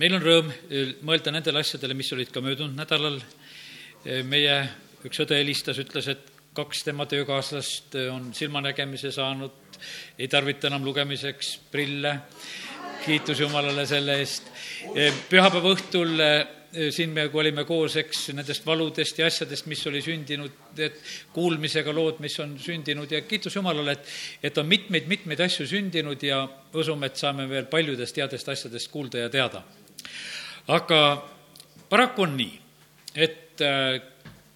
meil on rõõm eh, mõelda nendele asjadele, mis olid ka möödunud nädalal. Eh, meie üks õde helistas, ütles, et kaks tema töökaaslast eh, on silmanägemise saanud, ei tarvita enam lugemiseks prille. kiitus Jumalale selle eest. pühapäeva õhtul siin me, kui olime koos, eks, nendest valudest ja asjadest, mis oli sündinud, et kuulmisega lood, mis on sündinud ja kiitus Jumalale, et, et on mitmeid-mitmeid asju sündinud ja usume, et saame veel paljudest headest asjadest kuulda ja teada aga paraku on nii, et äh,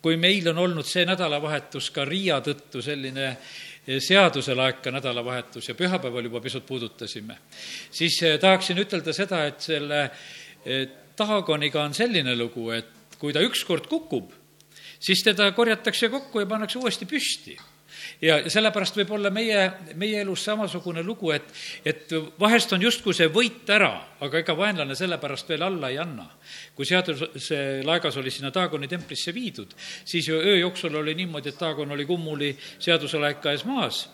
kui meil on olnud see nädalavahetus ka Riia tõttu selline äh, seaduselaeka nädalavahetus ja pühapäeval juba pisut puudutasime, siis äh, tahaksin ütelda seda, et selle Taagoniga on selline lugu, et kui ta ükskord kukub, siis teda korjatakse kokku ja pannakse uuesti püsti ja sellepärast võib olla meie, meie elus samasugune lugu, et, et vahest on justkui see võit ära, aga ega vaenlane sellepärast veel alla ei anna. kui seaduse laegas oli sinna Taagoni templisse viidud, siis ju öö jooksul oli niimoodi, et Taagon oli kummuli seaduse laeka ees maas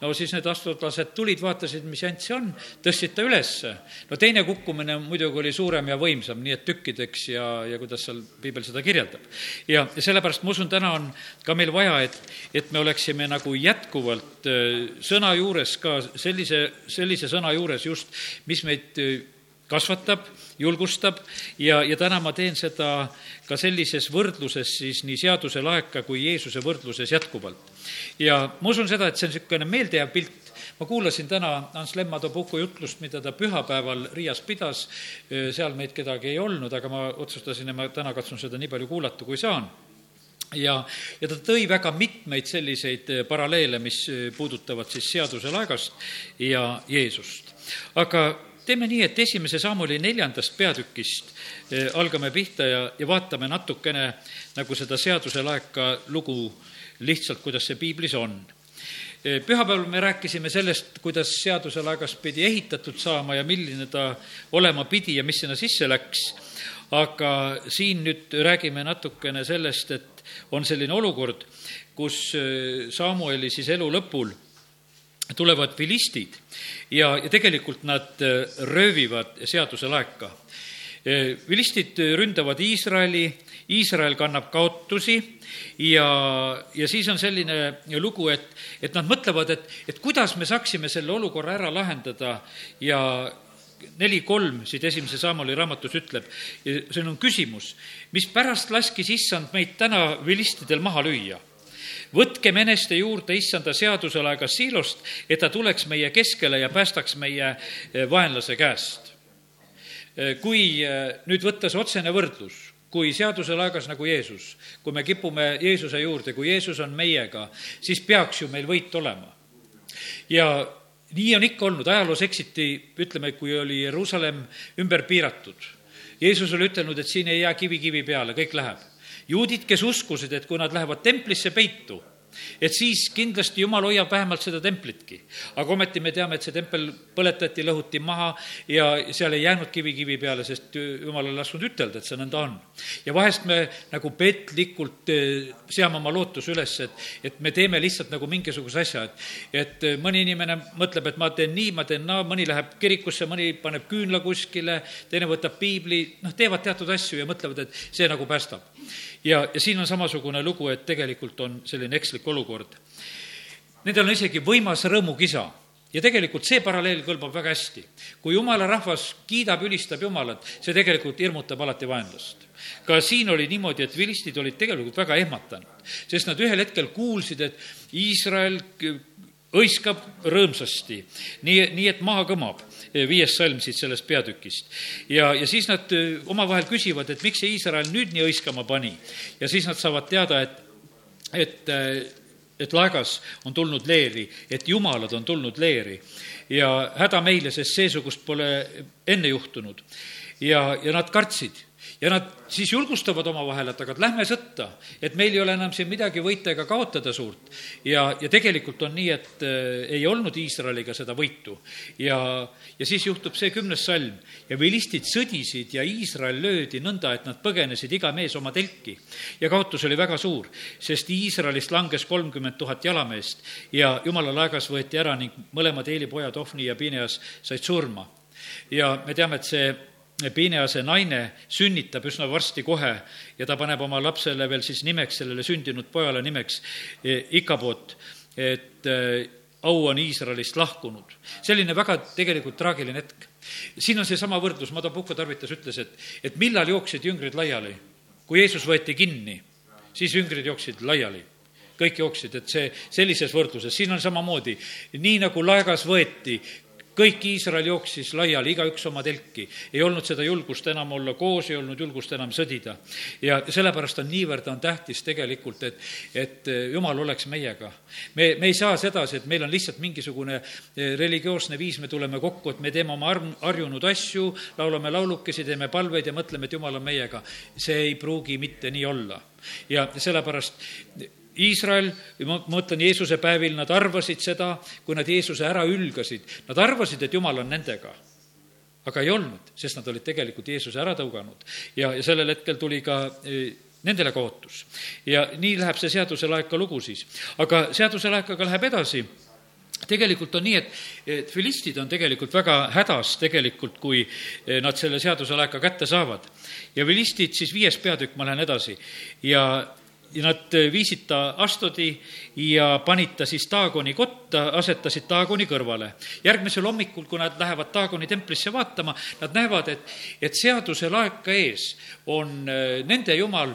no siis need astutlased tulid, vaatasid, mis jant see on, tõstsid ta ülesse. no teine kukkumine muidugi oli suurem ja võimsam, nii et tükkideks ja, ja kuidas seal piibel seda kirjeldab. ja, ja sellepärast ma usun, täna on ka meil vaja, et, et me oleksime nagu jätkuvalt äh, sõna juures ka sellise, sellise sõna juures just, mis meid äh, kasvatab, julgustab. Ja, ja täna ma teen seda ka sellises võrdluses siis nii seaduse laeka kui Jeesuse võrdluses jätkuvalt. Ja ma usun seda, et see on niisugune meeldejääv pilt, ma kuulasin täna Ants Lemma Tobuku jutlust, mida ta pühapäeval Riias pidas, seal meid kedagi ei olnud, aga ma otsustasin, et ma täna katsun seda nii palju kuulata, kui saan. Ja, ja ta tõi väga mitmeid selliseid paralleele, mis puudutavad siis seaduse laegast ja Jeesust. aga teeme nii, et esimese sammuli neljandast peatükist algame pihta ja, ja vaatame natukene nagu seda seaduse laeka lugu lihtsalt, kuidas see piiblis on. pühapäeval me rääkisime sellest, kuidas seaduse laegas pidi ehitatud saama ja milline ta olema pidi ja mis sinna sisse läks, aga siin nüüd räägime natukene sellest, et on selline olukord, kus Samueli siis elu lõpul tulevad filistid ja, ja tegelikult nad röövivad seaduse laeka. Filistid ründavad Iisraeli, Iisrael kannab kaotusi ja, ja siis on selline lugu, et, et nad mõtlevad, et, et kuidas me saaksime selle olukorra ära lahendada ja neli kolm siit esimese Saamoli raamatus ütleb, see on küsimus, mispärast laskis issand meid täna vilistidel maha lüüa võtkem eneste juurde issanda seaduselaega siilost, et ta tuleks meie keskele ja päästaks meie eh, vaenlase käest. Eh, kui eh, nüüd võtta see otsene võrdlus, kui seaduse laegas nagu Jeesus, kui me kipume Jeesuse juurde, kui Jeesus on meiega, siis peaks ju meil võit olema. ja nii on ikka olnud, ajaloos eksiti, ütleme, kui oli Jeruusalemm ümber piiratud. Jeesus oli ütelnud, et siin ei jää kivi kivi peale, kõik läheb. Juudid, kes uskusid, et kui nad lähevad templisse peitu et siis kindlasti jumal hoiab vähemalt seda templitki. aga ometi me teame, et see tempel põletati, lõhuti maha ja seal ei jäänud kivi kivi peale, sest jumal ei lasknud ütelda, et see nõnda on. ja vahest me nagu petlikult eh, seame oma lootuse üles, et, et me teeme lihtsalt nagu mingisuguse asja, et, et eh, mõni inimene mõtleb, et ma teen nii, ma teen naa, mõni läheb kirikusse, mõni paneb küünla kuskile, teine võtab piibli, noh, teevad teatud asju ja mõtlevad, et see nagu päästab ja, ja siin on samasugune lugu, et tegelikult on selline ekslik olukord. Nendel on isegi võimas rõõmukisa ja tegelikult see paralleel kõlbab väga hästi. kui jumala rahvas kiidab, ülistab Jumalat, see tegelikult hirmutab alati vaenlast. ka siin oli niimoodi, et vilistid olid tegelikult väga ehmatanud, sest nad ühel hetkel kuulsid, et Iisrael hõiskab rõõmsasti, nii, nii et maha kõmab, viies salm siit sellest peatükist. ja, ja siis nad äh, omavahel küsivad, et miks see Iisrael nüüd nii hõiskama pani. ja siis nad saavad teada, et, et, äh, et laegas on tulnud leeri, et jumalad on tulnud leeri ja häda meile, sest seesugust pole enne juhtunud. ja, ja nad kartsid ja nad siis julgustavad omavahel, et aga lähme sõtta, et meil ei ole enam siin midagi võita ega kaotada suurt. ja, ja tegelikult on nii, et äh, ei olnud Iisraeliga seda võitu. ja, ja siis juhtub see kümnes salm ja vilistid sõdisid ja Iisrael löödi nõnda, et nad põgenesid iga mees oma telki. ja kaotus oli väga suur, sest Iisraelist langes kolmkümmend tuhat jalameest ja jumala laegas võeti ära ning mõlemad Eeli pojad, Ofni ja Pineas, said surma. ja me teame, et see Pinease naine sünnitab üsna varsti kohe ja ta paneb oma lapsele veel siis nimeks, sellele sündinud pojale nimeks Ikaboot, et au on Iisraelist lahkunud. selline väga tegelikult traagiline hetk. siin on seesama võrdlus, Madabuko tarvitas, ütles, et, et millal jooksid jüngrid laiali. kui Jeesus võeti kinni, siis jüngrid jooksid laiali kõik jooksid, et see sellises võrdluses, siin on samamoodi, nii nagu laegas võeti, kõik Iisrael jooksis laiali, igaüks oma telki. ei olnud seda julgust enam olla koos, ei olnud julgust enam sõdida. ja sellepärast on niivõrd, on tähtis tegelikult, et, et jumal oleks meiega. me, me ei saa sedasi, et meil on lihtsalt mingisugune eh, religioosne viis, me tuleme kokku, et me teeme oma arm, harjunud asju, laulame laulukesi, teeme palveid ja mõtleme, et jumal on meiega. see ei pruugi mitte nii olla. ja sellepärast Iisrael, ma mõtlen Jeesuse päevil, nad arvasid seda, kui nad Jeesuse ära ülgasid, nad arvasid, et Jumal on nendega. aga ei olnud, sest nad olid tegelikult Jeesuse ära tõuganud ja, ja sellel hetkel tuli ka e, nendele kaotus. ja nii läheb see seaduselaeka lugu siis. aga seaduselaekaga läheb edasi tegelikult on nii, et, et filistid on tegelikult väga hädas tegelikult, kui e, nad selle seaduselaeka kätte saavad. ja filistid siis viies peatükk, ma lähen edasi, ja ja nad äh, viisid ta Astodi ja panid ta siis Taagoni kotta, asetasid Taagoni kõrvale. järgmisel hommikul, kui nad lähevad Taagoni templisse vaatama, nad näevad, et, et seaduse laeka ees on äh, nende jumal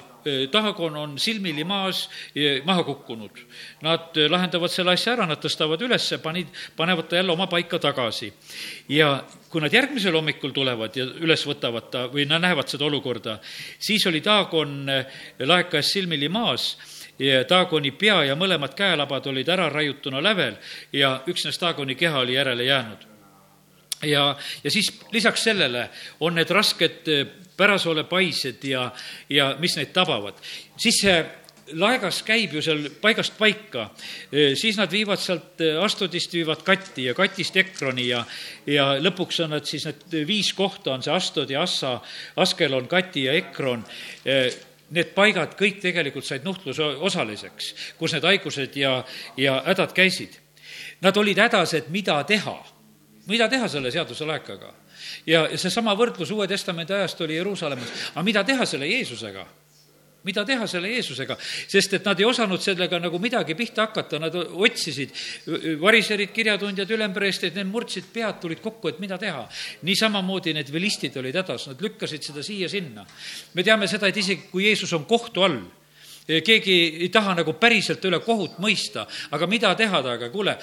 Tahagon on silmili maas maha kukkunud. Nad lahendavad selle asja ära, nad tõstavad üles, panid, panevad ta jälle oma paika tagasi. ja kui nad järgmisel hommikul tulevad ja üles võtavad ta või nad näevad seda olukorda, siis oli Tahagon laeka ees silmili maas ja Taagoni pea ja mõlemad käelabad olid ära raiutuna lävel ja üksnes Taagoni keha oli järele jäänud ja, ja siis lisaks sellele on need rasked pärasolepaised ja, ja mis neid tabavad. siis see laegas käib ju seal paigast paika, siis nad viivad sealt Astudist, viivad Kati ja Katist Ekroni ja, ja lõpuks on nad siis need viis kohta on see Astud ja Assa, Askelon, Kati ja Ekron. Need paigad kõik tegelikult said nuhtluse osaliseks, kus need haigused ja, ja hädad käisid. Nad olid hädas, et mida teha, mida teha selle seaduselaekaga ja seesama võrdlus Uue Testamendi ajast oli Jeruusalemmas, aga mida teha selle Jeesusega? mida teha selle Jeesusega, sest et nad ei osanud sellega nagu midagi pihta hakata, nad otsisid, variserid, kirjatundjad, ülempreestrid, need murdsid pead, tulid kokku, et mida teha. nii samamoodi need vilistid olid hädas, nad lükkasid seda siia-sinna. me teame seda, et isegi kui Jeesus on kohtu all, keegi ei taha nagu päriselt üle kohut mõista, aga mida teha temaga, kuule,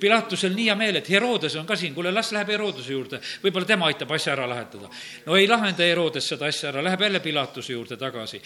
Pilatusel nii hea meel, et Herodes on ka siin, kuule, las läheb Herodese juurde, võib-olla tema aitab asja ära lahendada. no ei lahenda Herodes seda asja ära, läheb jälle Pilatuse juurde tagasi.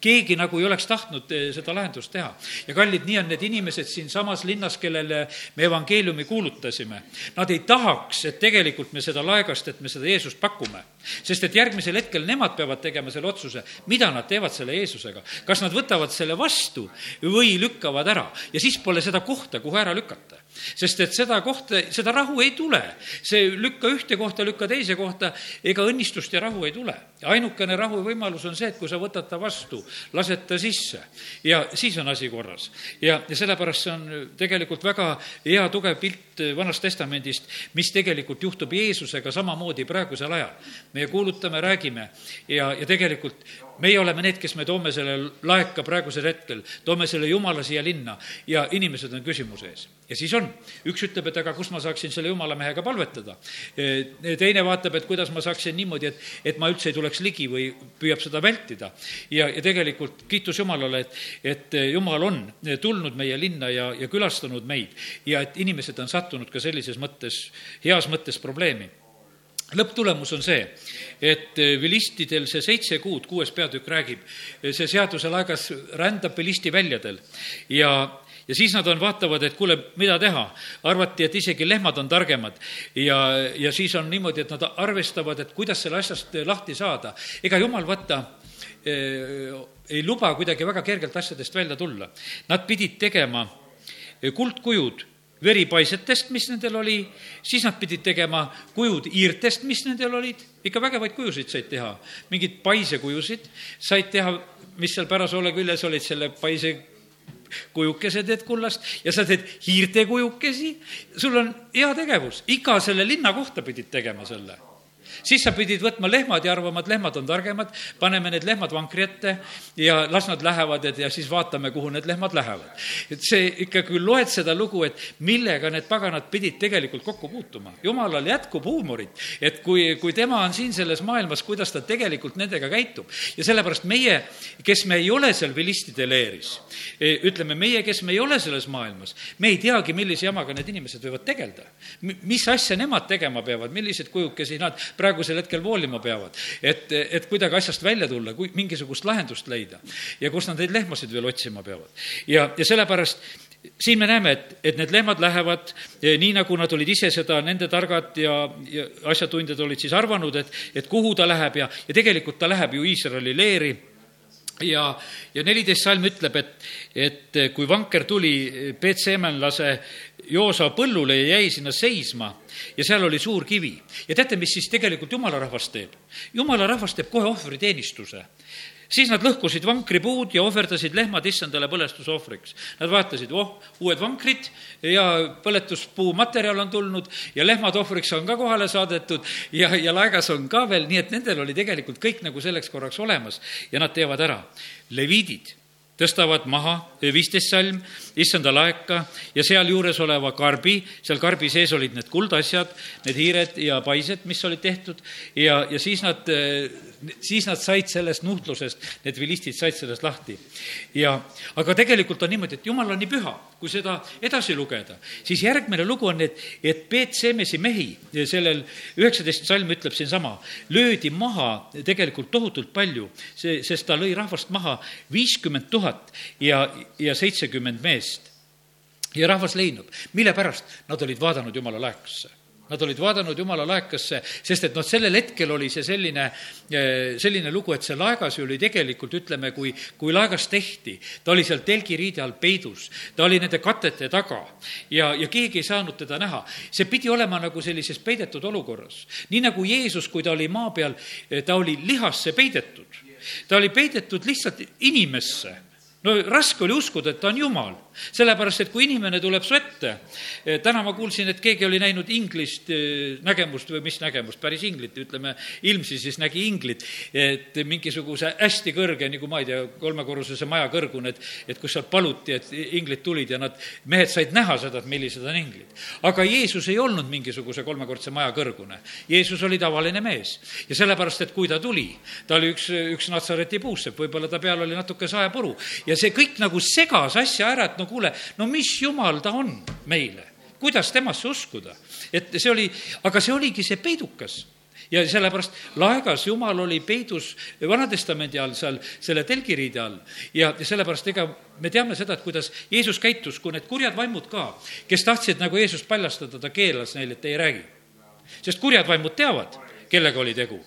keegi nagu ei oleks tahtnud eh, seda lahendust teha. ja kallid, nii on need inimesed siinsamas linnas, kellele me evangeeliumi kuulutasime. Nad ei tahaks, et tegelikult me seda laegast, et me seda Jeesust pakume. Sest et järgmisel hetkel nemad peavad tegema selle otsuse, mida nad teevad selle Jeesusega. kas nad võtavad selle vastu või lükkavad ära ja siis pole seda kohta, kuhu ära lükata sest et seda kohta, seda rahu ei tule. see lükka ühte kohta, lükka teise kohta, ega õnnistust ja rahu ei tule. ainukene rahu võimalus on see, et kui sa võtad ta vastu, lased ta sisse ja siis on asi korras. ja, ja sellepärast see on tegelikult väga hea tugev pilt Vanast Testamendist, mis tegelikult juhtub Jeesusega samamoodi praegusel ajal. meie kuulutame, räägime ja, ja tegelikult meie oleme need, kes me toome selle laeka praegusel hetkel, toome selle Jumala siia linna ja inimesed on küsimuse ees. Ja siis on, üks ütleb, et aga kus ma saaksin selle jumala mehega palvetada. E, teine vaatab, et kuidas ma saaksin niimoodi, et, et ma üldse ei tuleks ligi või püüab seda vältida. ja, ja tegelikult kiitus Jumalale, et, et Jumal on tulnud meie linna ja, ja külastanud meid. Ja et inimesed on sattunud ka sellises mõttes, heas mõttes probleemi lõpptulemus on see, et vilistidel see seitse kuud, kuues peatükk räägib, see seaduse laegas rändab vilisti väljadel ja ja siis nad on, vaatavad, et kuule, mida teha. arvati, et isegi lehmad on targemad ja, ja siis on niimoodi, et nad arvestavad, et kuidas selle asjast lahti saada. ega jumal, vaata, eh, ei luba kuidagi väga kergelt asjadest välja tulla. Nad pidid tegema kuldkujud veripaisetest, mis nendel oli, siis nad pidid tegema kujud iirtest, mis nendel olid, ikka vägevaid kujusid said teha, mingeid paisekujusid said teha, mis seal pärasoole küljes olid, selle paise kujukese teed kullast ja sa teed hiirte kujukesi, sul on heategevus, iga selle linna kohta pidid tegema selle siis sa pidid võtma lehmad ja arvama, et lehmad on targemad, paneme need lehmad vankri ette ja las nad lähevad, et ja siis vaatame, kuhu need lehmad lähevad. et see ikkagi loed seda lugu, et millega need paganad pidid tegelikult kokku puutuma. jumalal jätkub huumorit, et kui, kui tema on siin selles maailmas, kuidas ta tegelikult nendega käitub. ja sellepärast meie, kes me ei ole seal vilistide leeris, e, ütleme, meie, kes me ei ole selles maailmas, me ei teagi, millise jamaga need inimesed võivad tegeleda. mis asja nemad tegema peavad, milliseid kujukesi nad praegusel hetkel voolima peavad. et, et kuidagi asjast välja tulla, kui mingisugust lahendust leida ja kus nad neid lehmasid veel otsima peavad. ja, ja sellepärast siin me näeme, et, et need lehmad lähevad eh, nii, nagu nad olid ise seda, nende targad ja, ja asjatundjad olid siis arvanud, et, et kuhu ta läheb ja, ja tegelikult ta läheb ju Iisraeli leeri ja, ja neliteist salm ütleb, et, et kui vanker tuli Peetseemenlase Joosa põllule ja jäi sinna seisma ja seal oli suur kivi. ja teate, mis siis tegelikult jumala rahvas teeb? jumala rahvas teeb kohe ohvriteenistuse siis nad lõhkusid vankripuud ja ohverdasid lehmad issandale põlestusohvriks. Nad vaatasid, oh, uued vankrid ja põletuspuu materjal on tulnud ja lehmad ohvriks on ka kohale saadetud ja, ja laegas on ka veel, nii et nendel oli tegelikult kõik nagu selleks korraks olemas ja nad teevad ära. leviidid tõstavad maha viisteist salm issanda laeka ja sealjuures oleva karbi, seal karbi sees olid need kuldasjad, need hiired ja paised, mis olid tehtud. Ja, ja siis nad siis nad said sellest nuhtlusest, need vilistid said sellest lahti. ja, aga tegelikult on niimoodi, et jumal on nii püha, kui seda edasi lugeda, siis järgmine lugu on, et, et Peet Semesi mehi, sellel üheksateist salm ütleb siinsama, löödi maha tegelikult tohutult palju, see, sest ta lõi rahvast maha viiskümmend tuhat ja, ja seitsekümmend meest. ja rahvas leinub, mille pärast? Nad olid vaadanud jumala laekusse Nad olid vaadanud jumala laekasse, sest et noh, sellel hetkel oli see selline, eh, selline lugu, et see laegas ju oli tegelikult, ütleme, kui, kui laegas tehti, ta oli seal telgiriide all peidus, ta oli nende katete taga ja, ja keegi ei saanud teda näha. see pidi olema nagu sellises peidetud olukorras. nii nagu Jeesus, kui ta oli maa peal, eh, ta oli lihasse peidetud. ta oli peidetud lihtsalt inimesse no raske oli uskuda, et ta on jumal sellepärast, et kui inimene tuleb su ette, eh, täna ma kuulsin, et keegi oli näinud inglist eh, nägemust või mis nägemust, päris inglit, ütleme, ilmsi siis nägi inglit, et mingisuguse hästi kõrge, nagu ma ei tea, kolmekorrusese maja kõrgune, et, et kus sealt paluti, et inglid tulid ja nad, mehed said näha seda, et millised on inglid. aga Jeesus ei olnud mingisuguse kolmekordse maja kõrgune. Jeesus oli tavaline mees ja sellepärast, et kui ta tuli, ta oli üks, üks Natsareti puussepp, võib-olla ta peal oli natuke saepuru ja see kõik nagu segas asja ära, et no kuule, no mis jumal ta on meile, kuidas temasse uskuda. et see oli, aga see oligi see peidukas ja sellepärast laegas Jumal oli peidus Vana-testamendi all seal selle telgiriide all ja, ja sellepärast ega me teame seda, et kuidas Jeesus käitus, kui need kurjad vaimud ka, kes tahtsid nagu Jeesust paljastada, ta keelas neile, et ei räägi. sest kurjad vaimud teavad kellega oli tegu.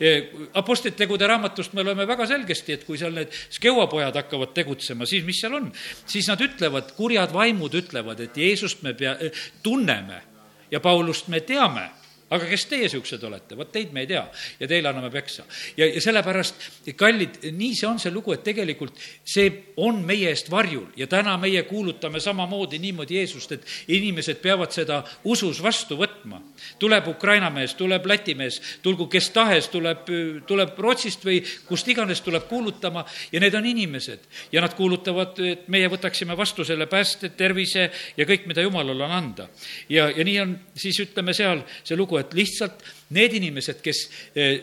E, Apostlite tegude raamatust me loeme väga selgesti, et kui seal need skeuapojad hakkavad tegutsema, siis mis seal on? siis nad ütlevad, kurjad vaimud ütlevad, et Jeesust me pea, tunneme ja Paulust me teame aga kes teie niisugused olete, vot teid me ei tea ja teile anname peksa. ja, ja sellepärast, kallid, nii see on see lugu, et tegelikult see on meie eest varjul ja täna meie kuulutame samamoodi niimoodi Jeesust, et inimesed peavad seda usus vastu võtma. tuleb Ukraina mees, tuleb Läti mees, tulgu kes tahes, tuleb, tuleb Rootsist või kust iganes tuleb kuulutama ja need on inimesed. ja nad kuulutavad, et meie võtaksime vastu selle pääste, tervise ja kõik, mida Jumalal on anda. ja, ja nii on siis ütleme seal see lugu, et lihtsalt need inimesed, kes eh,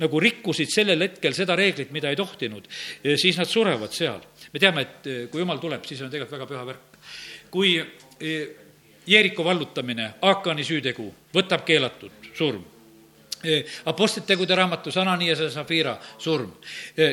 nagu rikkusid sellel hetkel seda reeglit, mida ei tohtinud, eh, siis nad surevad seal. me teame, et eh, kui jumal tuleb, siis on tegelikult väga püha värk. kui Jeeriko vallutamine, Aakani süütegu, võtab keelatud surm Apostlite tegude raamatus Ananias ja Zafira surm.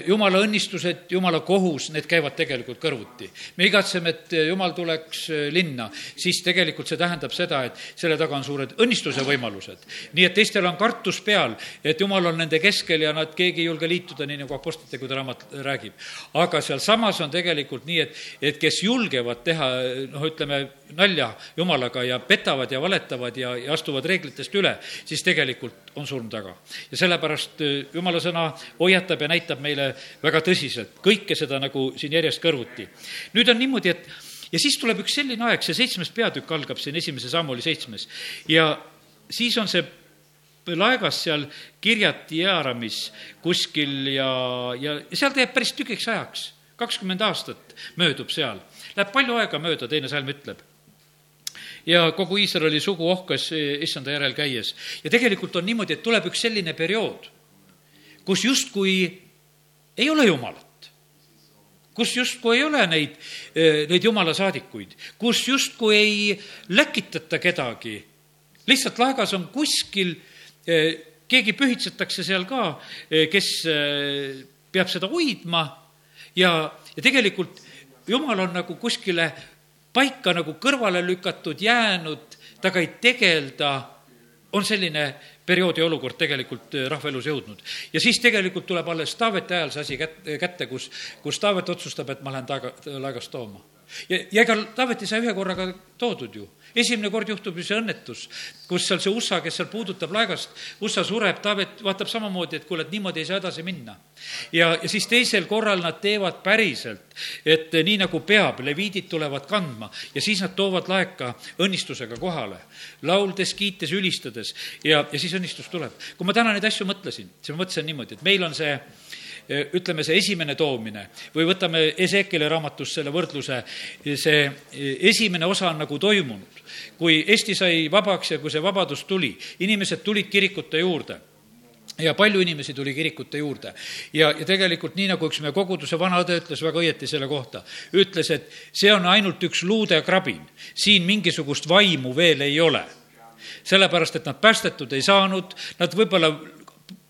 jumala õnnistused, jumala kohus, need käivad tegelikult kõrvuti. me igatseme, et jumal tuleks linna, siis tegelikult see tähendab seda, et selle taga on suured õnnistuse võimalused. nii et teistel on kartus peal, et jumal on nende keskel ja nad, keegi ei julge liituda, nii nagu Apostlite tegude raamat räägib. aga sealsamas on tegelikult nii, et, et kes julgevad teha, noh, ütleme, nalja jumalaga ja petavad ja valetavad ja, ja astuvad reeglitest üle, siis tegelikult on surm taga. ja sellepärast äh, jumala sõna hoiatab ja näitab meile väga tõsiselt kõike seda nagu siin järjest kõrvuti. nüüd on niimoodi, et ja siis tuleb üks selline aeg, see seitsmes peatükk algab siin esimese sammuli seitsmes ja siis on see laegas seal Kirjati Jaaramis kuskil ja, ja seal jääb päris tükiks ajaks. kakskümmend aastat möödub seal. Läheb palju aega mööda, teine salm ütleb ja kogu Iisraeli sugu ohkas issanda järel käies. ja tegelikult on niimoodi, et tuleb üks selline periood, kus justkui ei ole Jumalat kus justkui ei ole neid, neid jumala saadikuid, kus justkui ei läkitata kedagi. lihtsalt laegas on kuskil, keegi pühitsetakse seal ka, kes peab seda hoidma ja, ja tegelikult jumal on nagu kuskile paika nagu kõrvale lükatud, jäänud, temaga ei tegelda, on selline periood ja olukord tegelikult äh, rahva elus jõudnud. ja siis tegelikult tuleb alles Taaveti ajal see asi kätte, kätte, kus, kus Taavet otsustab, et ma lähen taega, laegast tooma. ja, ja ega Taavet ei saa ühe korraga toodud ju esimene kord juhtub ju see õnnetus, kus seal see USA, kes seal puudutab laegast, USA sureb, Taavet vaatab samamoodi, et kuule, et niimoodi ei saa edasi minna. ja, ja siis teisel korral nad teevad päriselt, et nii nagu peab, leviidid tulevad kandma ja siis nad toovad laeka õnnistusega kohale, lauldes, kiites, ülistades ja, ja siis õnnistus tuleb. kui ma täna neid asju mõtlesin, siis ma mõtlesin niimoodi, et meil on see ütleme, see esimene toomine või võtame Ezekile raamatust selle võrdluse, see esimene osa on nagu toimunud. Kui Eesti sai vabaks ja kui see vabadus tuli, inimesed tulid kirikute juurde. Ja palju inimesi tuli kirikute juurde. ja, ja tegelikult nii, nagu üks meie koguduse vanaõde ütles väga õieti selle kohta, ütles, et see on ainult üks luudekrabin, siin mingisugust vaimu veel ei ole. Sellepärast, et nad päästetud ei saanud, nad võib-olla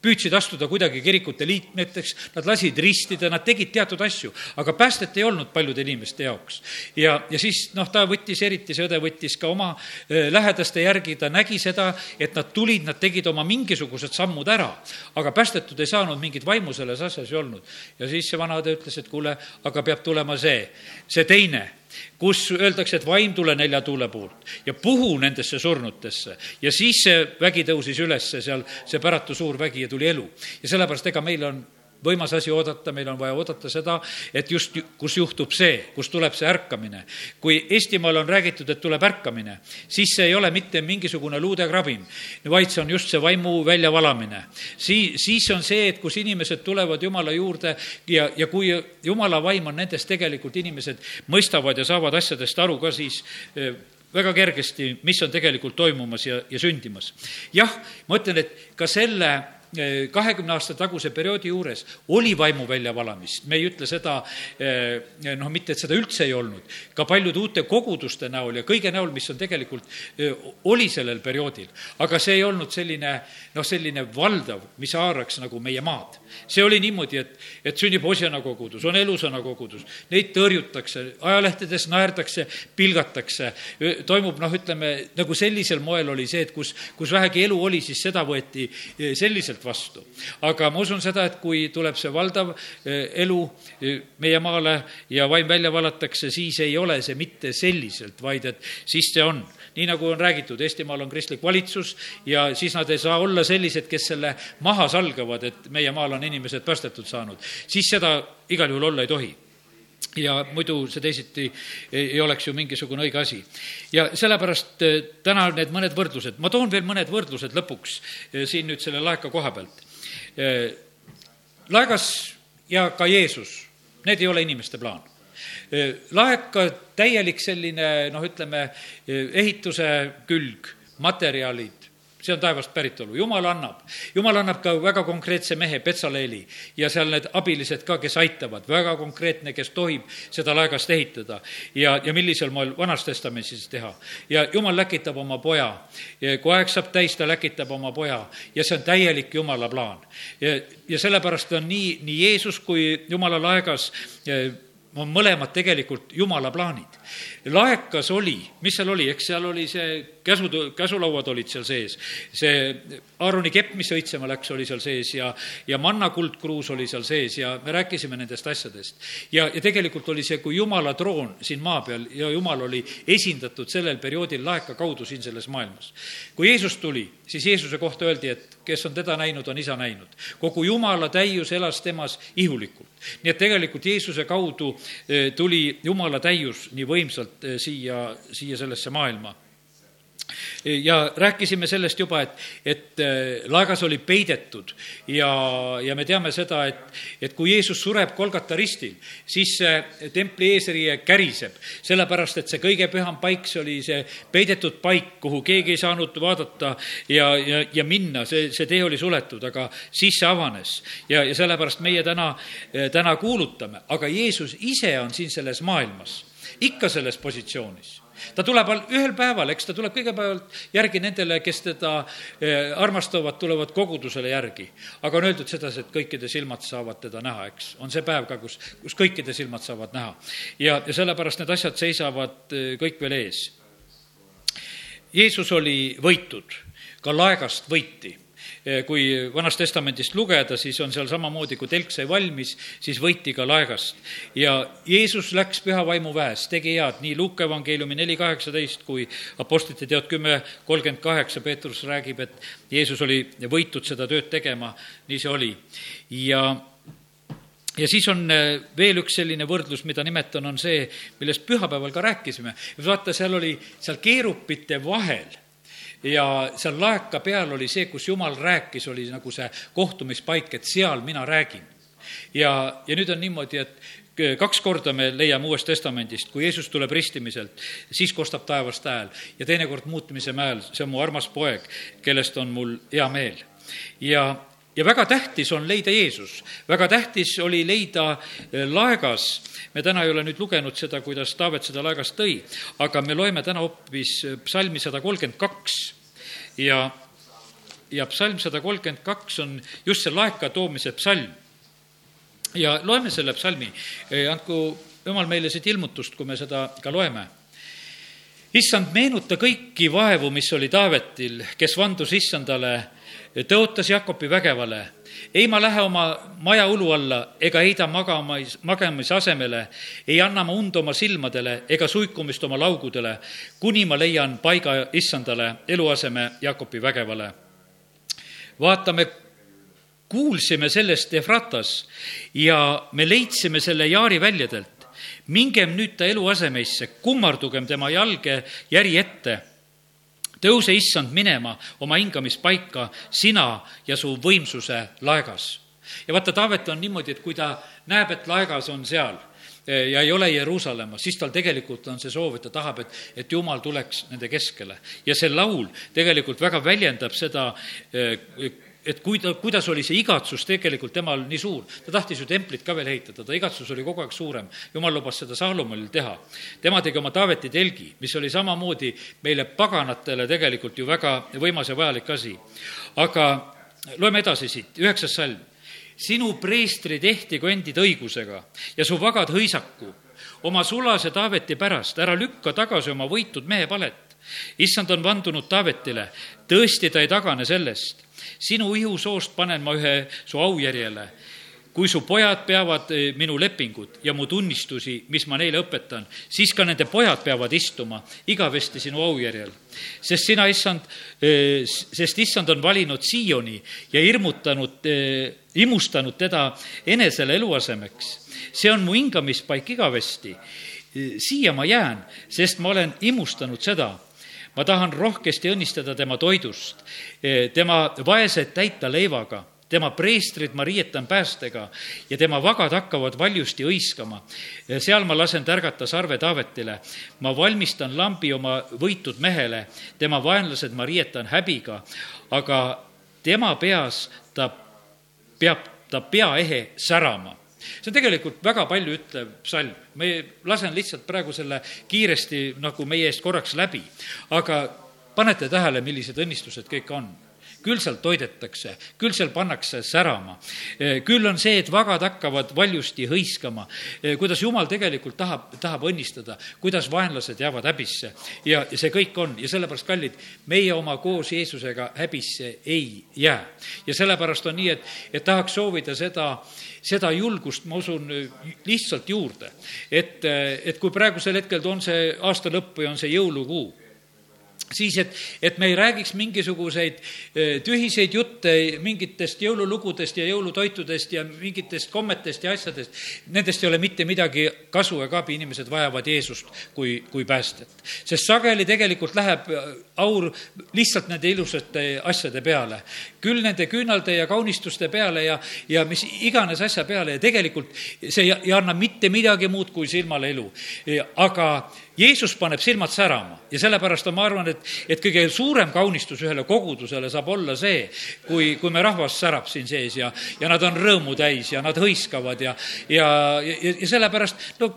püüdsid astuda kuidagi kirikute liikmeteks, nad lasid ristida, nad tegid teatud asju, aga päästet ei olnud paljude inimeste jaoks. ja, ja siis noh, ta võttis, eriti see õde võttis ka oma lähedaste järgi, ta nägi seda, et nad tulid, nad tegid oma mingisugused sammud ära, aga päästetud ei saanud, mingit vaimu selles asjas ei olnud. ja siis see vanaõde ütles, et kuule, aga peab tulema see, see teine kus öeldakse, et vaim tule nelja tuule poolt ja puhu nendesse surnutesse. ja siis see vägi tõusis üles, seal see päratu suur vägi ja tuli elu. ja sellepärast, ega meil on võimas asi oodata, meil on vaja oodata seda, et just, kus juhtub see, kus tuleb see ärkamine. kui Eestimaal on räägitud, et tuleb ärkamine, siis see ei ole mitte mingisugune luudekrabin, vaid see on just see vaimu väljavalamine. Sii-, siis on see, et kus inimesed tulevad Jumala juurde ja, ja kui Jumala vaim on nendes, tegelikult inimesed mõistavad ja saavad asjadest aru ka, siis eh, väga kergesti, mis on tegelikult toimumas ja, ja sündimas. jah, ma ütlen, et ka selle kahekümne aasta taguse perioodi juures oli vaimu väljavalamist, me ei ütle seda eh, noh, mitte et seda üldse ei olnud, ka paljude uute koguduste näol ja kõige näol, mis on tegelikult, eh, oli sellel perioodil. aga see ei olnud selline noh, selline valdav, mis haaraks nagu meie maad. see oli niimoodi, et, et sünnib Osjana kogudus, on Elusana kogudus, neid tõrjutakse, ajalehtedes naerdakse, pilgatakse, toimub noh, ütleme nagu sellisel moel oli see, et kus, kus vähegi elu oli, siis seda võeti eh, selliselt lihtsalt vastu. aga ma usun seda, et kui tuleb see valdav eh, elu eh, meie maale ja vaim välja valatakse, siis ei ole see mitte selliselt, vaid et siis see on. nii nagu on räägitud, Eestimaal on kristlik valitsus ja siis nad ei saa olla sellised, kes selle maha salgavad, et meie maal on inimesed päästetud saanud. siis seda igal juhul olla ei tohi ja muidu see teisiti ei oleks ju mingisugune õige asi. ja sellepärast eh, täna need mõned võrdlused, ma toon veel mõned võrdlused lõpuks eh, siin nüüd selle laeka koha pealt. Eh, laegas ja ka Jeesus, need ei ole inimeste plaan. laeka täielik selline noh, ütleme ehituse külg, materjalid, see on taevast päritolu, jumal annab. jumal annab ka väga konkreetse mehe, Petsaleeli, ja seal need abilised ka, kes aitavad, väga konkreetne, kes tohib seda laegast ehitada. ja, ja millisel moel Vanas Testamendis teha. ja jumal läkitab oma poja. kui aeg saab täis, ta läkitab oma poja ja see on täielik jumala plaan. ja, sellepärast on nii, nii Jeesus kui jumala laegas on mõlemad tegelikult jumala plaanid. Laekas oli, mis seal oli, eks seal oli see käsu, käsulauad olid seal sees, see Aaroni kepp, mis õitsema läks, oli seal sees ja, ja manna kuldkruus oli seal sees ja me rääkisime nendest asjadest. ja, ja tegelikult oli see kui jumala troon siin maa peal ja jumal oli esindatud sellel perioodil laeka kaudu siin selles maailmas. kui Jeesus tuli, siis Jeesuse kohta öeldi, et kes on teda näinud, on isa näinud. kogu jumala täius elas temas ihulikult. nii et tegelikult Jeesuse kaudu eh, tuli jumala täius nii võimsalt eh, siia, siia sellesse maailma ja rääkisime sellest juba, et, et äh, laegas oli peidetud ja, ja me teame seda, et, et kui Jeesus sureb Kolgata ristil, siis see templi eesriie käriseb, sellepärast et see kõige püham paik, see oli see peidetud paik, kuhu keegi ei saanud vaadata ja, ja, ja minna, see, see tee oli suletud, aga siis see avanes. ja, ja sellepärast meie täna, täna kuulutame, aga Jeesus ise on siin selles maailmas, ikka selles positsioonis ta tuleb ühel päeval, eks ta tuleb kõigepealt järgi nendele, kes teda eh, armastavad, tulevad kogudusele järgi. aga on öeldud sedasi, et kõikide silmad saavad teda näha, eks. on see päev ka, kus, kus kõikide silmad saavad näha. ja, ja sellepärast need asjad seisavad eh, kõik veel ees. Jeesus oli võitud, ka laegast võiti kui Vanast Testamendist lugeda, siis on seal samamoodi, kui telk sai valmis, siis võiti ka laegast. ja Jeesus läks püha vaimu väes, tegi head, nii Luuka evangeeliumi neli kaheksateist kui Apostlite teod kümme kolmkümmend kaheksa, Peetrus räägib, et Jeesus oli võitud seda tööd tegema, nii see oli. ja ja siis on eh, veel üks selline võrdlus, mida nimetan, on see, millest pühapäeval ka rääkisime. vaata, seal oli, seal keerupite vahel ja seal laeka peal oli see, kus jumal rääkis, oli nagu see kohtumispaik, et seal mina räägin. ja, ja nüüd on niimoodi, et kaks korda me leiame Uuest Testamendist, kui Jeesus tuleb ristimiselt, siis kostab taevast hääl ja teinekord muutmise mäel, see on mu armas poeg, kellest on mul hea meel. ja, ja väga tähtis on leida Jeesus, väga tähtis oli leida eh, laegas, me täna ei ole nüüd lugenud seda, kuidas Taavet seda laegast tõi, aga me loeme täna hoopis eh, psalmi sada kolmkümmend kaks. Ja, ja psalm sada kolmkümmend kaks on just see laeka toomise psalm. ja loeme selle psalmi, eh, andku jumal meile siit ilmutust, kui me seda ka loeme. Issand, meenuta kõiki vaevu, mis oli Taavetil, kes vandus issandale tõotas Jakobi vägevale. ei ma lähe oma maja ulu alla ega heida magamis, magamise asemele, ei anna ma und oma silmadele ega suikumist oma laugudele, kuni ma leian paiga issandale, eluaseme Jakobi vägevale. vaatame, kuulsime sellest Efratas ja me leidsime selle Jaari väljadelt. mingem nüüd ta eluasemeisse, kummardugem tema jalge järi ette tõuse, issand, minema oma hingamispaika, sina ja su võimsuse laegas. ja vaata, Taavet on niimoodi, et kui ta näeb, et laegas on seal eh, ja ei ole Jeruusalemmas, siis tal tegelikult on see soov, et ta tahab, et, et Jumal tuleks nende keskele. ja see laul tegelikult väga väljendab seda eh, et kui ta, kuidas oli see igatsus tegelikult temal nii suur, ta tahtis ju templit ka veel ehitada, ta igatsus oli kogu aeg suurem. jumal lubas seda Saalomonil teha. tema tegi oma Taaveti telgi, mis oli samamoodi meile paganatele tegelikult ju väga võimas ja vajalik asi. aga loeme edasi siit, üheksas salm. sinu preestri tehtigu endid õigusega ja su vagad hõisaku oma sulase Taaveti pärast, ära lükka tagasi oma võitud mehe palet. issand on vandunud Taavetile, tõesti ta ei tagane sellest sinu ihusoost panen ma ühe su aujärjele. kui su pojad peavad eh, minu lepingut ja mu tunnistusi, mis ma neile õpetan, siis ka nende pojad peavad istuma igavesti sinu aujärjel. sest sina, issand, eh, sest issand on valinud Sioni ja hirmutanud, eh, imustanud teda enesele eluasemeks. see on mu hingamispaik igavesti siia ma jään, sest ma olen imustanud seda ma tahan rohkesti õnnistada tema toidust, eh, tema vaesed täita leivaga, tema preestrid ma riietan päästega ja tema vagad hakkavad valjusti hõiskama. seal ma lasen tärgata sarve Taavetile, ma valmistan lambi oma võitud mehele, tema vaenlased ma riietan häbiga, aga tema peas ta peab ta peaehe särama see on tegelikult väga palju ütlev psalm. me lasen lihtsalt praegu selle kiiresti nagu meie eest korraks läbi, aga panete tähele, millised õnnistused kõik on küll seal toidetakse, küll seal pannakse särama. küll on see, et vagad hakkavad valjusti hõiskama, kuidas jumal tegelikult tahab, tahab õnnistada, kuidas vaenlased jäävad häbisse. ja, ja see kõik on ja sellepärast, kallid, meie oma koos Jeesusega häbisse ei jää. ja sellepärast on nii, et, et tahaks soovida seda, seda julgust, ma usun, lihtsalt juurde. et, et kui praegusel hetkel on see aasta lõpp või on see jõulukuu, siis, et, et me ei räägiks mingisuguseid tühiseid jutte mingitest jõululugudest ja jõulutoitudest ja mingitest kommetest ja asjadest. Nendest ei ole mitte midagi kasu ega abi, inimesed vajavad Jeesust kui, kui päästet. sest sageli tegelikult läheb aur lihtsalt nende ilusate asjade peale. küll nende küünalde ja kaunistuste peale ja, ja mis iganes asja peale ja tegelikult see ei, ei anna mitte midagi muud kui silmale elu. aga Jeesus paneb silmad särama ja sellepärast on, ma arvan, et, et kõige suurem kaunistus ühele kogudusele saab olla see, kui, kui me rahvas särab siin sees ja, ja nad on rõõmu täis ja nad hõiskavad ja, ja, ja, ja sellepärast, no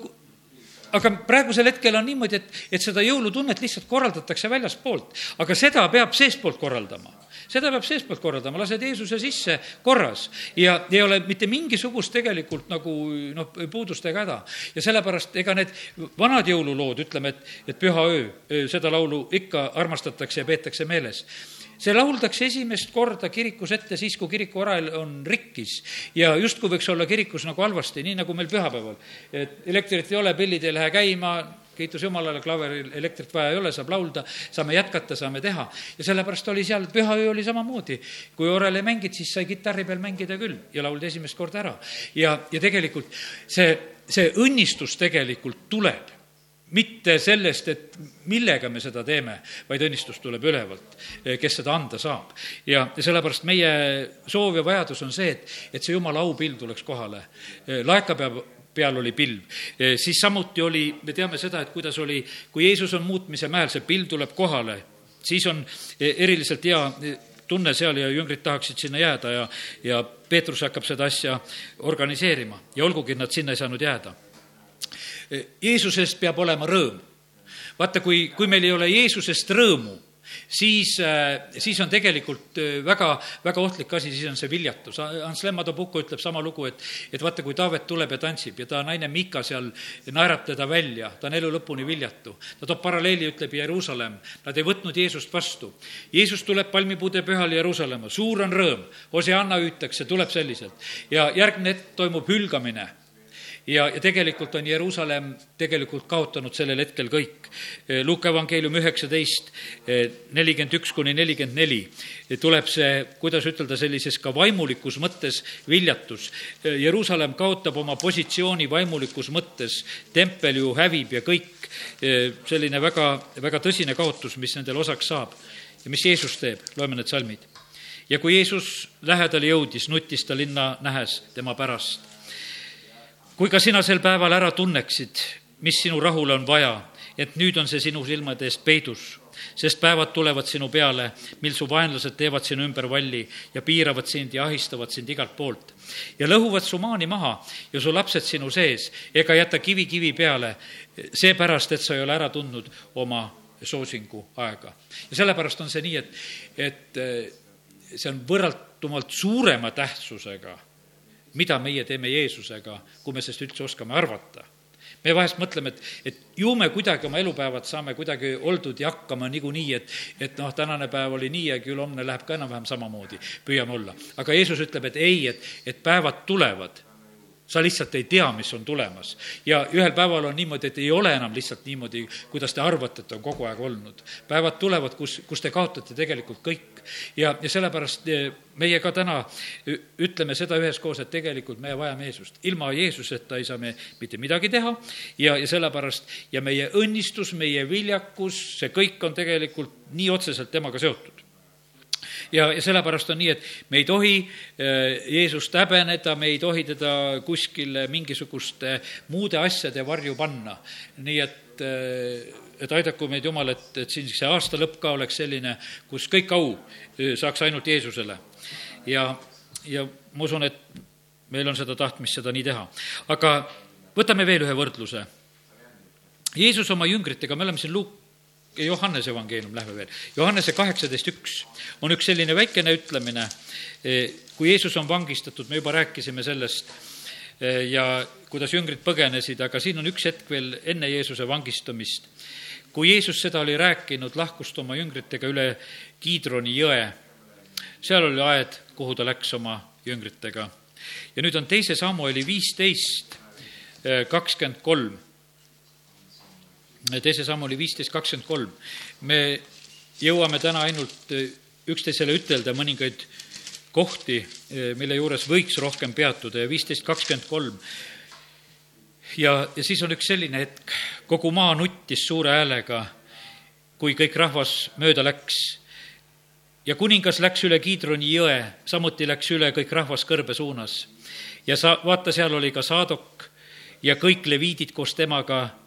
aga praegusel hetkel on niimoodi, et, et seda jõulutunnet lihtsalt korraldatakse väljaspoolt, aga seda peab seestpoolt korraldama. Seda peab seestpoolt korraldama, lased Jeesuse sisse korras. Ja ei ole mitte mingisugust tegelikult nagu noh, puudust ega häda. ja sellepärast ega need vanad jõululood, ütleme, et, et püha öö, seda laulu ikka armastatakse ja peetakse meeles see lauldakse esimest korda kirikus ette siis, kui kirikuoral on rikkis ja justkui võiks olla kirikus nagu halvasti, nii nagu meil pühapäeval. et elektrit ei ole, pillid ei lähe käima, kiitus Jumalale, klaveril elektrit vaja ei ole, saab laulda, saame jätkata, saame teha. ja sellepärast oli seal, pühaöö oli samamoodi. kui orele mängid, siis sai kitarri peal mängida küll ja laulda esimest korda ära. ja, ja tegelikult see, see õnnistus tegelikult tuleb mitte sellest, et millega me seda teeme, vaid õnnistus tuleb ülevalt, kes seda anda saab. ja, sellepärast meie soov ja vajadus on see, et, et see jumala aupild tuleks kohale. laeka peab peal oli pilv. Siis samuti oli, me teame seda, et kuidas oli, kui Jeesus on muutmise mäel, see pilv tuleb kohale, siis on eriliselt hea tunne seal ja jüngrid tahaksid sinna jääda ja, ja Peetrus hakkab seda asja organiseerima ja olgugi, et nad sinna ei saanud jääda. Jeesusest peab olema rõõm. vaata, kui, kui meil ei ole Jeesusest rõõmu, siis, äh, siis on tegelikult äh, väga, väga ohtlik asi, siis on see viljatus. Ants Lemmato-Puko ütleb sama lugu, et, et vaata, kui Taavet tuleb ja tantsib ja ta naine Miika seal naerab teda välja, ta on elu lõpuni viljatu. ta toob paralleeli, ütleb Jeruusalemm, nad ei võtnud Jeesust vastu. Jeesus tuleb palmipuude pühal Jeruusalemma, suur on rõõm, Hosianna hüütakse, tuleb selliselt. ja järgmine hetk toimub hülgamine ja, ja tegelikult on Jeruusalemm tegelikult kaotanud sellel hetkel kõik. Luuka evangeelium üheksateist, nelikümmend üks kuni nelikümmend neli tuleb see, kuidas ütelda, sellises ka vaimulikus mõttes viljatus. Jeruusalemm kaotab oma positsiooni vaimulikus mõttes, tempel ju hävib ja kõik, selline väga, väga tõsine kaotus, mis nendel osaks saab. ja mis Jeesus teeb, loeme need salmid ja kui Jeesus lähedale jõudis, nutis ta linna nähes tema pärast kui ka sina sel päeval ära tunneksid, mis sinu rahule on vaja, et nüüd on see sinu silmade eest peidus, sest päevad tulevad sinu peale, mil su vaenlased teevad sinu ümber valli ja piiravad sind ja ahistavad sind igalt poolt. ja lõhuvad su maani maha ja su lapsed sinu sees ega jäta kivi kivi peale, seepärast, et sa ei ole ära tundnud oma soosingu aega. ja sellepärast on see nii, et, et eh, see on võrratumalt suurema tähtsusega mida meie teeme Jeesusega, kui me sellest üldse oskame arvata me vahest mõtleme, et, et ju me kuidagi oma elupäevad saame kuidagi oldud ja hakkama niikuinii, et, et noh, tänane päev oli nii ja küll homne läheb ka enam-vähem samamoodi, püüame olla. aga Jeesus ütleb, et ei, et, et päevad tulevad sa lihtsalt ei tea, mis on tulemas. ja ühel päeval on niimoodi, et ei ole enam lihtsalt niimoodi, kuidas te arvate, et on kogu aeg olnud. päevad tulevad, kus, kus te kaotate tegelikult kõik. ja, ja sellepärast eh, meie ka täna ütleme seda üheskoos, et tegelikult me vajame Jeesust. ilma Jeesuseta ei saa me mitte midagi teha ja, ja sellepärast ja meie õnnistus, meie viljakus, see kõik on tegelikult nii otseselt temaga seotud ja, ja sellepärast on nii, et me ei tohi äh, Jeesust häbeneda, me ei tohi teda kuskile mingisuguste muude asjade varju panna. nii et, äh, et aidaku meid Jumal, et, et siin see aasta lõpp ka oleks selline, kus kõik au äh, saaks ainult Jeesusele. ja, ja ma usun, et meil on seda tahtmist seda nii teha. aga võtame veel ühe võrdluse. Jeesus oma jüngritega, me oleme siin Luuk Johannese evangeelium, lähme veel. Johannese kaheksateist üks on üks selline väikene ütlemine, e, kui Jeesus on vangistatud, me juba rääkisime sellest, e, ja kuidas jüngrid põgenesid, aga siin on üks hetk veel enne Jeesuse vangistamist. kui Jeesus seda oli rääkinud, lahkus ta oma jüngritega üle Kiidroni jõe. seal oli aed, kuhu ta läks oma jüngritega. ja nüüd on teise Samueli viisteist, e, kakskümmend kolm teise sammu oli viisteist kakskümmend kolm. me jõuame täna ainult eh, üksteisele ütelda mõningaid kohti, eh, mille juures võiks rohkem peatuda ja viisteist kakskümmend kolm. ja, ja siis on üks selline hetk, kogu maa nuttis suure häälega, kui kõik rahvas mööda läks. ja kuningas läks üle Kiidroni jõe, samuti läks üle kõik rahvas kõrbe suunas. ja sa, vaata, seal oli ka Saadok ja kõik leviidid koos temaga,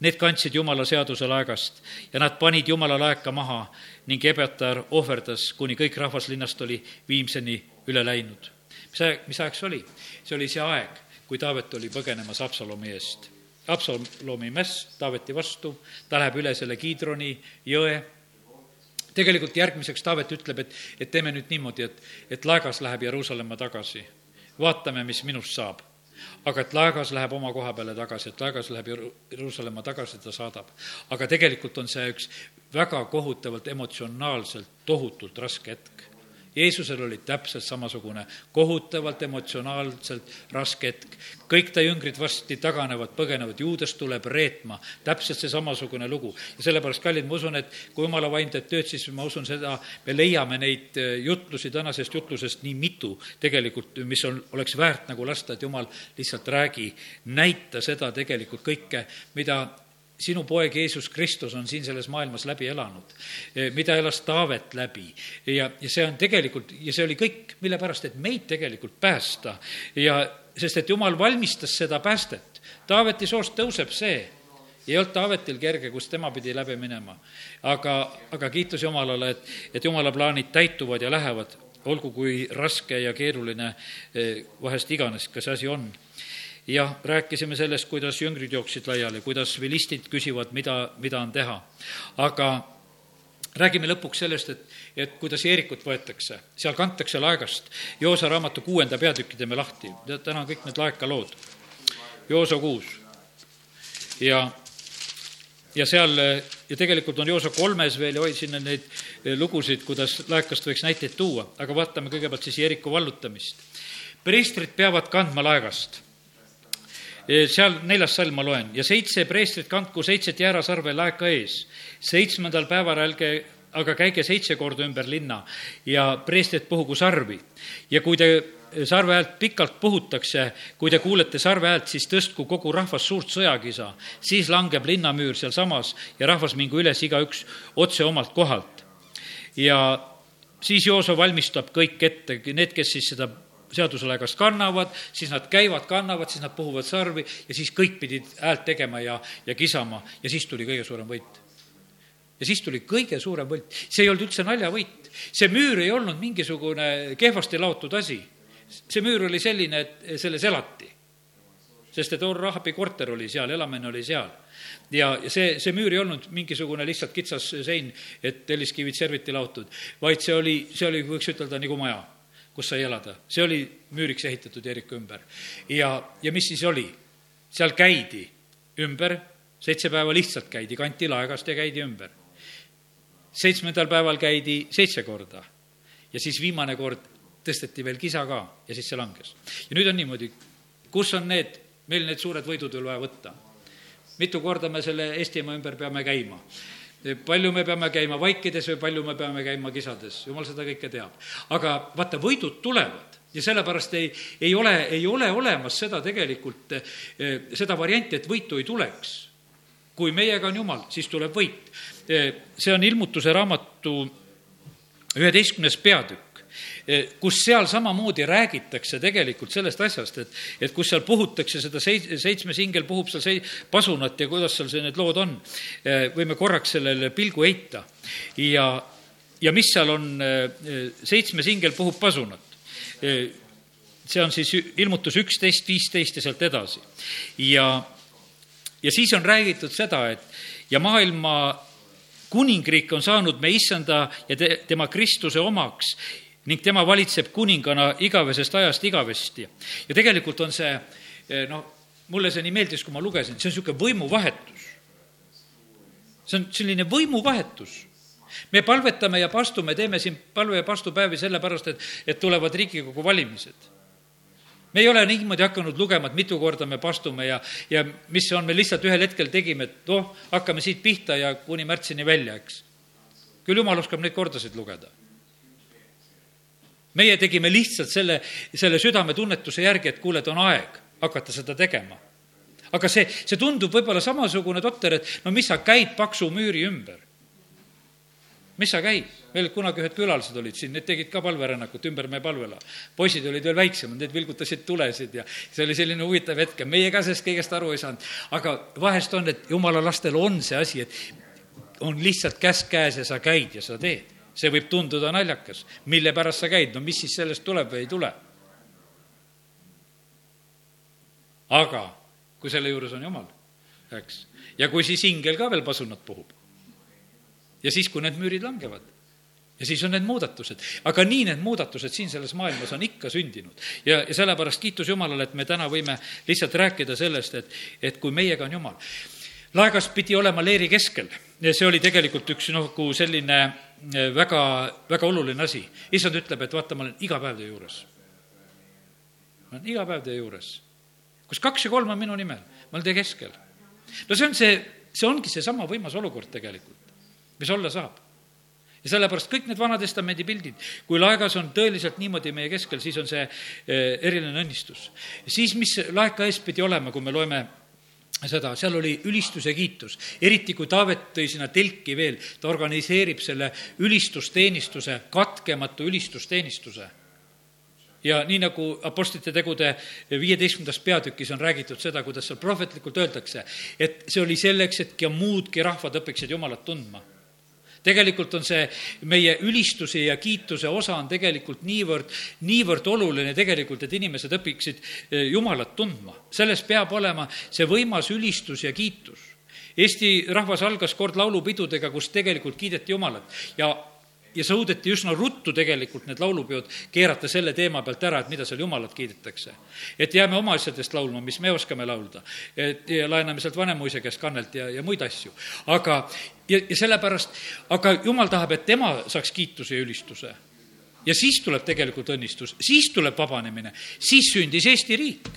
need kandsid Jumala seaduse laegast ja nad panid Jumala laeka maha ning Ebetar ohverdas, kuni kõik rahvas linnast oli viimseni üle läinud. mis aeg, mis aeg see oli? see oli see aeg kui Taavet oli põgenemas Absalomi eest. Absalomi mäss Taaveti vastu, ta läheb üle selle Kiidroni jõe, tegelikult järgmiseks Taavet ütleb, et, et teeme nüüd niimoodi, et, et laegas läheb Jeruusalemma tagasi. vaatame, mis minust saab. Aga et laegas läheb oma koha peale tagasi, et laegas läheb Jeruusalemma tagasi, ta saadab. aga tegelikult on see üks väga kohutavalt emotsionaalselt tohutult raske hetk Jeesusel oli täpselt samasugune kohutavalt emotsionaalselt raske hetk. kõik ta jüngrid varsti taganevad, põgenevad, juudest tuleb reetma, täpselt see samasugune lugu. ja sellepärast, kallid, ma usun, et kui jumala vaim teeb tööd, siis ma usun seda, me leiame neid eh, jutlusi tänasest jutlusest nii mitu tegelikult, mis on, oleks väärt nagu lasta, et jumal lihtsalt räägi, näita seda tegelikult kõike, mida sinu poeg Jeesus Kristus on siin selles maailmas läbi elanud, mida elas Taavet läbi? Ja, ja see on tegelikult, ja see oli kõik, mille pärast, et meid tegelikult päästa. Ja sest et jumal valmistas seda päästet. Taaveti soost tõuseb see, ei olnud Taavetil kerge, kus tema pidi läbi minema. aga, aga kiitus Jumalale, et, et Jumala plaanid täituvad ja lähevad, olgu kui raske ja keeruline eh, vahest iganes ka see asi on jah, rääkisime sellest, kuidas jüngrid jooksid laiali, kuidas vilistid küsivad, mida, mida on teha. aga räägime lõpuks sellest, et, et kuidas Jeerikut võetakse, seal kantakse laegast. Joosa raamatu kuuenda peatüki teeme lahti, täna on kõik need laekalood. Joosa kuus. ja, ja seal, ja tegelikult on Joosa kolmes veel ja hoidsin neid lugusid, kuidas laekast võiks näiteid tuua, aga vaatame kõigepealt siis Jeeriku vallutamist. preestrid peavad kandma laegast seal neljas salm ma loen ja seitse preestrit kandku seitset jäärasarve laeka ees. seitsmendal päeval ärge aga käige seitse korda ümber linna ja preestrid puhugu sarvi. ja kui te sarve häält pikalt puhutakse, kui te kuulete sarve häält, siis tõstku kogu rahvas suurt sõjakisa. siis langeb linnamüür sealsamas ja rahvas mingu üles igaüks otse omalt kohalt. ja siis Jooso valmistab kõik ette, need, kes siis seda seaduselaegast kannavad, siis nad käivad, kannavad, siis nad puhuvad sarvi ja siis kõik pidid häält tegema ja, ja kisama ja siis tuli kõige suurem võit. ja siis tuli kõige suurem võit, see ei olnud üldse naljavõit, see müür ei olnud mingisugune kehvasti laotud asi. see müür oli selline, et selles elati. sest et Orr-Rahabi korter oli seal, elamine oli seal ja see, see müür ei olnud mingisugune lihtsalt kitsas sein, et telliskivid serviti laotud, vaid see oli, see oli, võiks ütelda, nagu maja kus sai elada. see oli müüriks ehitatud Jeriko ümber. ja, ja mis siis oli? seal käidi ümber, seitse päeva lihtsalt käidi, kanti laegast ja käidi ümber. seitsmendal päeval käidi seitse korda ja siis viimane kord tõsteti veel kisa ka ja siis see langes. ja nüüd on niimoodi, kus on need, meil need suured võidud veel vaja võtta? mitu korda me selle Eestimaa ümber peame käima? Palju me peame käima vaikides või palju me peame käima kisades, jumal seda kõike teab. aga vaata, võidud tulevad ja sellepärast ei, ei ole, ei ole olemas seda tegelikult, eh, seda varianti, et võitu ei tuleks. kui meiega on jumal, siis tuleb võit. Eh, see on ilmutuse raamatu üheteistkümnes peatükk kus seal samamoodi räägitakse tegelikult sellest asjast, et, et kus seal puhutakse seda seit-, seitsmes ingel puhub seal sei-, pasunat ja kuidas seal see, need lood on. Eh, võime korraks sellele pilgu heita ja, ja mis seal on, eh, seitsmes ingel puhub pasunat see on siis ilmutus üksteist, viisteist ja sealt edasi. ja, ja siis on räägitud seda, et ja maailma kuningriik on saanud me issanda ja te, tema Kristuse omaks ning tema valitseb kuningana igavesest ajast igavesti. ja tegelikult on see, eh, noh, mulle see nii meeldis, kui ma lugesin, see on niisugune võimuvahetus. see on selline võimuvahetus me palvetame ja pastume, teeme siin palve- ja pastupäevi sellepärast, et, et tulevad Riigikogu valimised. me ei ole niimoodi hakanud lugema, et mitu korda me pastume ja, ja mis see on, me lihtsalt ühel hetkel tegime, et noh, hakkame siit pihta ja kuni märtsini välja, eks. küll jumal oskab neid kordasid lugeda meie tegime lihtsalt selle, selle südametunnetuse järgi, et kuule, et on aeg hakata seda tegema. aga see, see tundub võib-olla samasugune totter, et no mis sa käid paksu müüri ümber. mis sa käid? meil kunagi ühed külalised olid siin, need tegid ka palverännakut ümber meie palvela. poisid olid veel väiksemad, need vilgutasid tulesid ja see oli selline huvitav hetk ja meie ka sellest kõigest aru ei saanud. aga vahest on, et jumala lastel on see asi, et on lihtsalt käsk käes ja sa käid ja sa teed. See võib tunduda naljakas, mille pärast sa käid, no mis siis sellest tuleb või ei tule. aga kui selle juures on Jumal, eks, ja kui siis ingel ka veel pasunat puhub. ja siis, kui need müürid langevad ja siis on need muudatused. aga nii need muudatused siin selles maailmas on ikka sündinud. ja, ja sellepärast kiitus Jumalale, et me täna võime lihtsalt rääkida sellest, et, et kui meiega on Jumal. laegas pidi olema leeri keskel see oli tegelikult üks nagu selline eh, väga, väga oluline asi. issand ütleb, et vaata, ma olen iga päev teie juures. ma olen iga päev teie juures. kus kaks ja kolm on minu nimel, ma olen teie keskel. no see on see, see ongi seesama võimas olukord tegelikult, mis olla saab ja sellepärast kõik need Vana-testamendi pildid, kui laegas on tõeliselt niimoodi meie keskel, siis on see eh, eriline õnnistus. siis, mis laeka ees pidi olema, kui me loeme seda, seal oli ülistus ja kiitus. eriti, kui Taavet tõi sinna telki veel, ta organiseerib selle ülistusteenistuse, katkematu ülistusteenistuse. Ja nii, nagu Apostlite tegude viieteistkümnendas peatükis on räägitud seda, kuidas seal prohvetlikult öeldakse, et see oli selleks, et ka muudki rahvad õpiksid Jumalat tundma tegelikult on see meie ülistuse ja kiituse osa on tegelikult niivõrd, niivõrd oluline tegelikult, et inimesed õpiksid eh, Jumalat tundma. selles peab olema see võimas ülistus ja kiitus. Eesti rahvas algas kord laulupidudega, kus tegelikult kiideti Jumalat ja ja suudeti üsna ruttu tegelikult need laulupeod keerata selle teema pealt ära, et mida seal Jumalat kiidetakse. et jääme oma asjadest laulma, mis me oskame laulda, et ja laename sealt vanemuise käest kannelt ja, ja muid asju. aga, ja, ja sellepärast, aga Jumal tahab, et tema saaks kiituse ja ülistuse. ja siis tuleb tegelikult õnnistus, siis tuleb vabanemine, siis sündis Eesti riik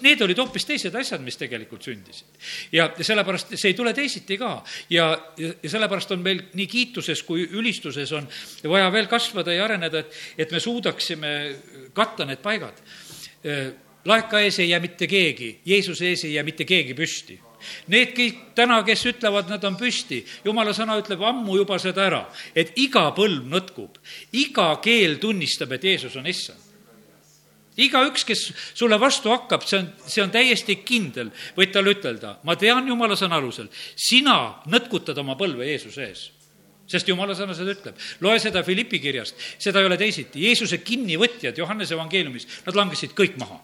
Need olid hoopis teised asjad, mis tegelikult sündisid. ja, sellepärast see ei tule teisiti ka. ja, ja, sellepärast on meil nii kiituses kui ülistuses on vaja veel kasvada ja areneda, et, et me suudaksime katta need paigad. laeka ees ei jää mitte keegi, Jeesuse ees ei jää mitte keegi püsti Need kõik täna, kes ütlevad, nad on püsti, jumala sõna ütleb ammu juba seda ära, et iga põlv nõtkub, iga keel tunnistab, et Jeesus on issand igaüks, kes sulle vastu hakkab, see on, see on täiesti kindel, võid talle ütelda, ma tean jumala sõna alusel, sina nõtkutad oma põlve Jeesuse ees sest jumala sõna seda ütleb. loe seda Philippi kirjast, seda ei ole teisiti. Jeesuse kinnivõtjad Johannese evangeeliumis, nad langesid kõik maha.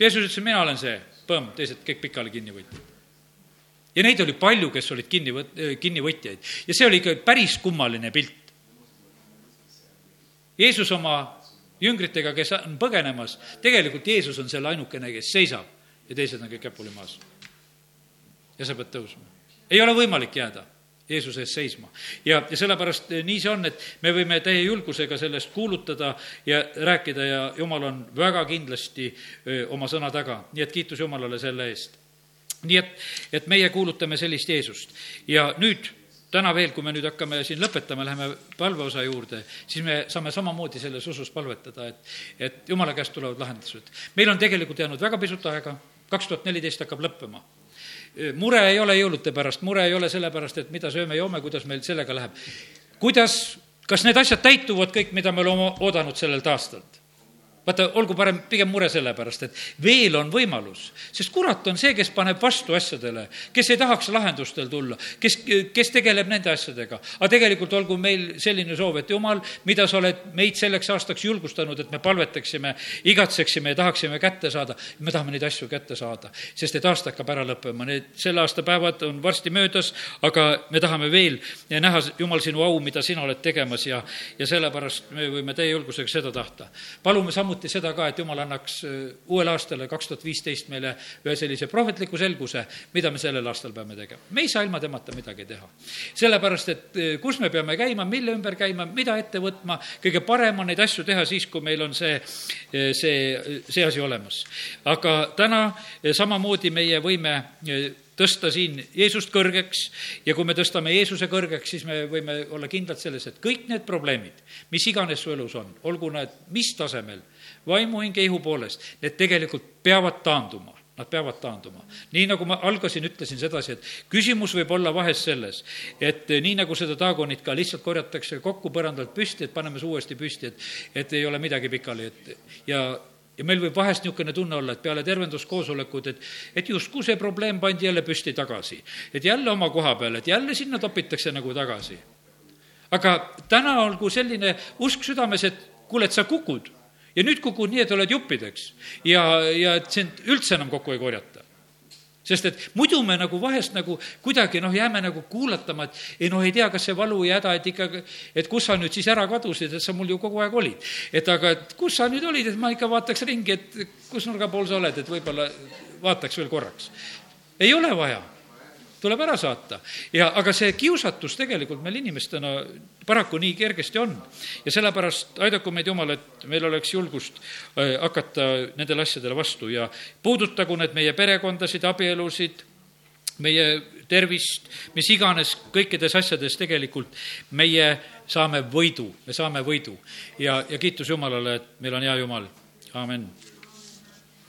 Jeesus ütles, mina olen see, põmm, teised kõik pikali kinnivõtjad. ja neid oli palju, kes olid kinni, kinnivõtjaid ja see oli ikka päris kummaline pilt. Jeesus oma jüngritega, kes on põgenemas, tegelikult Jeesus on selle ainukene, kes seisab ja teised on kõik käpuli maas. ja sa pead tõusma. ei ole võimalik jääda Jeesuse ees seisma. ja, ja sellepärast eh, nii see on, et me võime täie julgusega sellest kuulutada ja rääkida ja Jumal on väga kindlasti öö, eh, oma sõna taga, nii et kiitus Jumalale selle eest. nii et, et meie kuulutame sellist Jeesust ja nüüd täna veel, kui me nüüd hakkame siin lõpetama, läheme palveosa juurde, siis me saame samamoodi selles usus palvetada, et, et jumala käest tulevad lahendused. meil on tegelikult jäänud väga pisut aega, kaks tuhat neliteist hakkab lõppema mure ei ole jõulude pärast, mure ei ole selle pärast, et mida sööme-joome, kuidas meil sellega läheb. kuidas, kas need asjad täituvad kõik, mida me oleme oodanud sellelt aastalt? Vaata, olgu parem pigem mure selle pärast, et veel on võimalus, sest kurat on see, kes paneb vastu asjadele, kes ei tahaks lahendustel tulla, kes, kes tegeleb nende asjadega. aga tegelikult olgu meil selline soov, et jumal, mida sa oled meid selleks aastaks julgustanud, et me palvetaksime, igatseksime ja tahaksime kätte saada, me tahame neid asju kätte saada, sest et aasta hakkab ära lõppema, need selle aasta päevad on varsti möödas, aga me tahame veel näha, Jumal, sinu au, mida sina oled tegemas ja, ja sellepärast me võime täie julgusega seda tahta. palume samuti samuti seda ka, et jumal annaks äh, uuele aastale, kaks tuhat viisteist, meile ühe sellise prohvetliku selguse, mida me sellel aastal peame tegema. me ei saa ilma temata midagi teha. sellepärast, et äh, kus me peame käima, mille ümber käima, mida ette võtma, kõige parem on neid asju teha siis, kui meil on see, äh, see, see asi olemas. aga täna samamoodi meie võime tõsta siin Jeesust kõrgeks ja kui me tõstame Jeesuse kõrgeks, siis me võime olla kindlad selles, et kõik need probleemid, mis iganes su elus on, olgu nad mis tasemel, vaimu, hinge, ihu poolest, need tegelikult peavad taanduma nad peavad taanduma. nii nagu ma algasin, ütlesin sedasi, et küsimus võib olla vahest selles, et nii nagu seda taagonit ka lihtsalt korjatakse kokku põrandalt püsti, et paneme see uuesti püsti, et, et ei ole midagi pikali, et ja ja meil võib vahest niisugune tunne olla, et peale tervenduskoosolekut, et, et justkui see probleem pandi jälle püsti tagasi. et jälle oma koha peale, et jälle sinna topitakse nagu tagasi. aga täna olgu selline usk südames, et kuule, et sa kukud ja nüüd kukud nii, et oled juppideks ja, ja et sind üldse enam kokku ei korjata sest et muidu me nagu vahest nagu kuidagi noh, jääme nagu kuulatama, et ei noh, ei tea, kas see valu ja häda, et ikka, et kus sa nüüd siis ära kadusid, et sa mul ju kogu aeg olid. et aga, et kus sa nüüd olid, et ma ikka vaataks ringi, et kus nurga pool sa oled, et võib-olla vaataks veel korraks. ei ole vaja tuleb ära saata. ja aga see kiusatus tegelikult meil inimestena paraku nii kergesti on. ja sellepärast aidaku meid Jumal, et meil oleks julgust äh, hakata nendele asjadele vastu ja puudutagu need meie perekondasid, abielusid, meie tervist, mis iganes, kõikides asjades tegelikult meie saame võidu, me saame võidu. ja, ja kiitus Jumalale, et meil on hea Jumal, amin